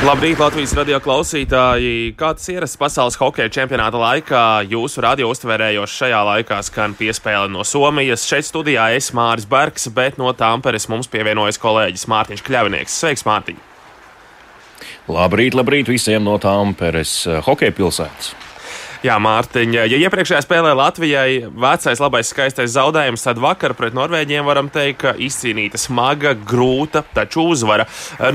Labrīt, Latvijas radio klausītāji! Kāds ierasts pasaules hokeja čempionāta laikā jūsu radio uztvērējos šajā laikā skan piespēle no Somijas. Šeit studijā es Māris Bergs, bet no Tāmperes mums pievienojas kolēģis Mārtiņš Kļavinieks. Sveiks, Mārtiņ! Labrīt, labrīt visiem no Tāmperes hokeja pilsētas! Jā, Mārtiņ, ja iepriekšējā spēlē Latvijai vecais, labais, skaistais zaudējums, tad vakar pret Norvēģiem varam teikt, ka izcīnīta smaga, grūta, taču uzvara.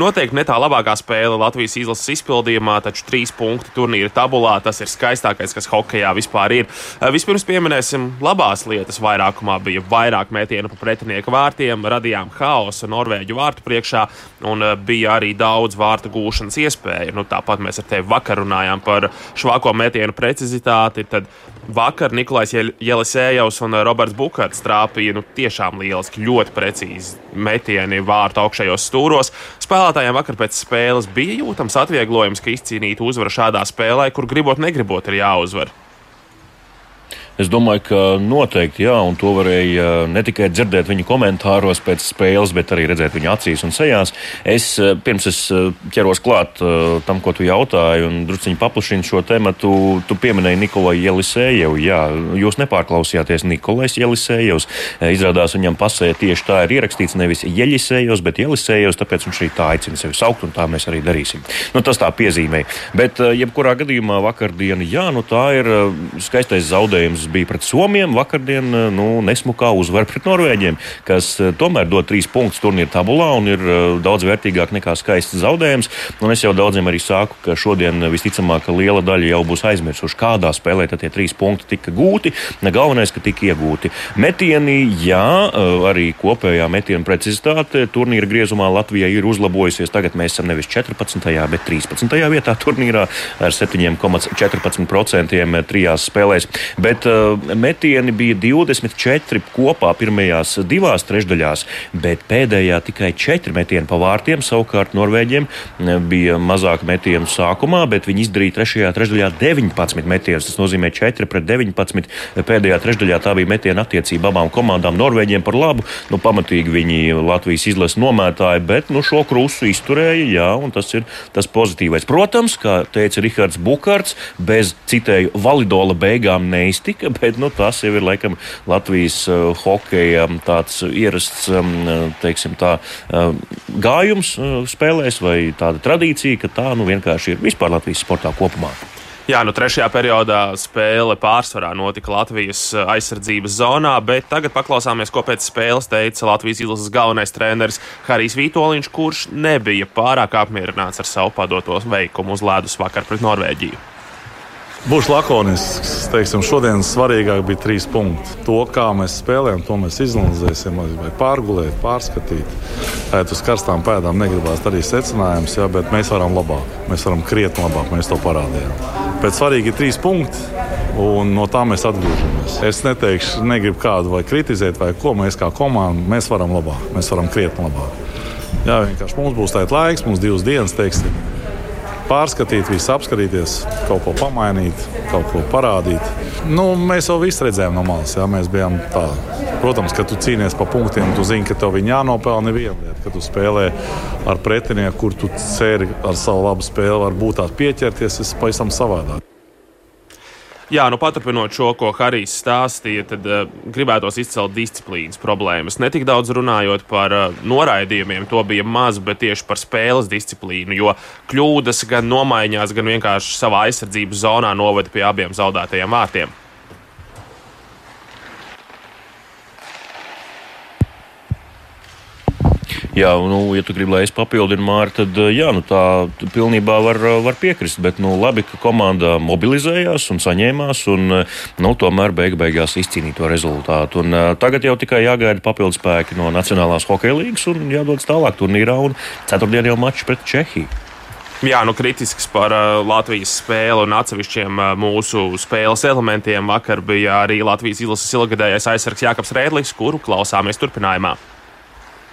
Noteikti ne tā labākā spēle Latvijas izlases izpildījumā, taču trīs punkti turnīra tabulā. Tas ir skaistākais, kas hokeja vispār ir. Vispirms pieminēsim labās lietas. Vairākumā bija vairāk metienu pa pretinieku vārtiem, radījām haosu Norvēģu vārtu priekšā un bija arī daudz vārtu gūšanas iespēju. Nu, tāpat mēs ar tevi vakar runājām par švāko metienu precizitāti precizitāti, tad vakar Nikolais Jelisējevs un Roberts Bukārts trāpīja nu, tiešām lieliski, ļoti precīzi metieni vārtu augšējos stūros. Spēlētājiem vakar pēc spēles bija jūtams atvieglojums, ka izcīnīt uzvaru šādā spēlē, kur gribot, negribot, ir jāuzvar. Es domāju, ka noteikti, jā, un to varēja ne tikai dzirdēt viņa komentāros pēc spēles, bet arī redzēt viņa acīs un sejās. Es eh, pirms es eh, ķeros klāt eh, tam, ko tu jautāji, un drusciņi paplašinu šo tēmu. Tu, tu pieminēji Nikolai Jelisējevu. Jā, jūs nepārklausījāties Nikolais Jelisējevs. Izrādās viņam pasē tieši tā ir ierakstīts nevis Jelisējevs, bet Jelisējevs, tāpēc viņš arī tā aicina sevi saukt, un tā mēs arī darīsim. Nu, tas tā piezīmē. Bet, jebkurā gadījumā vakardiena, jā, nu tā ir skaistais zaudējums spēles bija pret Somiem, vakardien eh, nu, nesmukā uzvara pret Norvēģiem, kas eh, tomēr dod trīs punktus turnīra tabulā un ir eh, daudz vērtīgāk nekā skaists zaudējums. Un es jau daudziem arī saku, ka šodien visticamāk liela daļa jau būs aizmirsuši, kādā spēlē tie trīs punkti tika gūti. Galvenais, ka tika iegūti metieni, jā, arī kopējā metienu precizitāte turnīra griezumā Latvijai ir uzlabojusies. Tagad mēs esam nevis 14. bet 13. vietā turnīrā ar 7,14% trijās spēlēs. Bet metieni bija 24 kopā pirmajās divās trešdaļās, bet pēdējā tikai 4 metieni pa vārtiem. Savukārt Norvēģiem eh, bija mazāk metienu sākumā, bet viņi izdarīja trešajā trešdaļā 19 metienus. Tas nozīmē 4 pret 19. Pēdējā trešdaļā tā bija metiena attiecība abām komandām. Norvēģiem par labu, nu, pamatīgi viņi Latvijas izlases nomētāji, bet nu, šo krustu izturēja, jā, un tas ir tas pozitīvais. Protams, kā teica Rihards Bukārts, bez citēju validola beigām neiztika patika, bet nu, tas jau ir laikam Latvijas uh, hokeja um, tāds ierasts um, teiksim, tā, uh, gājums uh, spēlēs vai tāda tradīcija, ka tā nu, vienkārši ir vispār Latvijas sportā kopumā. Jā, nu trešajā periodā spēle pārsvarā notika Latvijas aizsardzības zonā, bet tagad paklausāmies, ko pēc spēles teica Latvijas izlases galvenais treneris Harijs Vitoļņš, kurš nebija pārāk apmierināts ar savu padoto veikumu uz ledus vakar pret Norvēģiju. Būšu lakonisks. Teiksim, šodien svarīgāk bija trīs punkti. To, kā mēs spēlējam, to mēs izanalizēsim. Vai pārgulēt, pārskatīt. Tad uz karstām pēdām negribās darīt secinājumus, ja, bet mēs varam labāk. Mēs varam krietni labāk, mēs to parādījām. Bet svarīgi ir trīs punkti. Un no tā mēs atgriežamies. Es neteikšu, negribu kādu vai kritizēt, vai ko mēs kā komanda, mēs varam labāk, mēs varam krietni labāk. Jā, vienkārši mums būs tāds laiks, mums divas dienas, teiksim, pārskatīt, visu apskatīties, kaut ko pamainīt, kaut ko parādīt. Nu, mēs jau visu redzējām no malas. Jā, mēs bijām tā. Protams, ka tu cīnies par punktiem, tu zini, ka tev viņi jānopelna neviena lieta. Kad tu spēlē ar pretinieku, kur tu ceri ar savu labu spēli, var būt tāds pieķerties, tas pavisam savādāk. Jā, nu paturpinot šo, ko Harijs stāstīja, tad uh, gribētos izcelt disciplīnas problēmas. Ne tik daudz runājot par uh, noraidījumiem, to bija maz, bet tieši par spēles disciplīnu. Jo kļūdas gan nomaiņās, gan vienkārši savā aizsardzības zonā noveda pie abiem zaudētajiem vārtiem. Jā, nu, ja tu gribi, lai es papildinu Māri, tad jā, nu, tā pilnībā var, var piekrist. Bet nu, labi, ka komanda mobilizējās un saņēmās un nu, tomēr beig beigās izcīnīja to rezultātu. Un, tagad jau tikai jāgaida papildus spēki no Nacionālās hokeja līnijas un jādodas tālāk turnīrā ceturtdien jau mačs pret Čehiju. Jā, nu kritisks par uh, Latvijas spēli un atsevišķiem uh, mūsu spēles elementiem. Vakar bija arī Latvijas izlases ilgadējais aizsargs Jākaps Rēdlis, kuru klausāmies turpinājumā.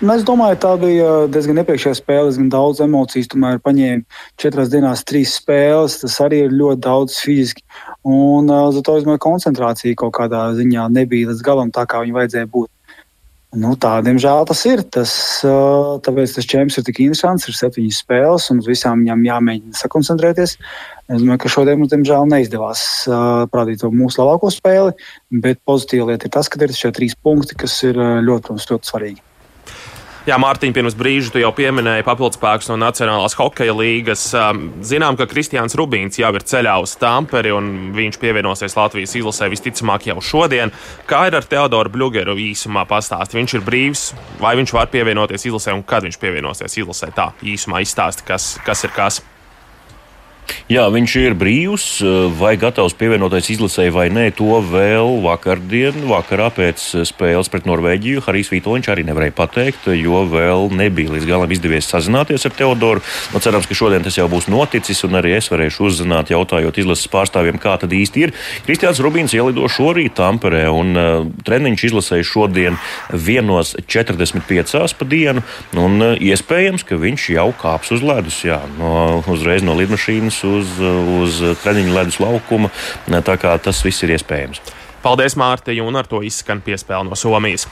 Nu, es domāju, tā bija diezgan iepriekšējā spēle, diezgan daudz emociju. Tomēr paņēma četras dienās trīs spēles. Tas arī ir ļoti daudz fiziski. Un uh, uz to izmēra koncentrācija kaut kādā ziņā nebija līdz galam tā, kā viņa vajadzēja būt. Nu, tā, diemžēl tas ir. Tas, tāpēc tas čempions ir tik interesants. Ir septiņas spēles, un uz visām viņām jāmēģina sakoncentrēties. Es domāju, ka šodien mums, diemžēl, neizdevās parādīt to mūsu labāko spēli. Bet pozitīva lieta ir tas, ka ir šie trīs punkti, kas ir ļoti, protams, ļoti svarīgi. Jā, Mārtiņ, pirms brīža tu jau pieminēji papildspēkus no Nacionālās hokeja līgas. Zinām, ka Kristiāns Rubīns jau ir ceļā uz Tamperi, un viņš pievienosies Latvijas izlasē visticamāk jau šodien. Kā ir ar Teodoru Blugeru īsumā pastāstīt? Viņš ir brīvs, vai viņš var pievienoties izlasē, un kad viņš pievienosies izlasē? Tā īsumā izstāsti, kas, kas ir kas. Jā, viņš ir brīvs, vai gatavs pievienoties izlasēji vai nē, to vēl vakardien, vakarā pēc spēles pret Norvēģiju. Harijs Vitoņš arī nevarēja pateikt, jo vēl nebija līdz galam izdevies sazināties ar Teodoru. Nu, cerams, ka šodien tas jau būs noticis, un arī es varēšu uzzināt, jautājot izlases pārstāvjiem, kā tad īsti ir. Kristiāns Rubīns ielido šorīt Tamperē, un uh, treniņš izlasēja šodien 1.45 pa dienu, un uh, iespējams, ka viņš jau kāps uz ledus, jā, no, uzreiz no lidmašīnas uz, uz treniņu ledus laukuma. Tā kā tas viss ir iespējams. Paldies, Mārtiņ, un ar to izskan piespēle no Somijas.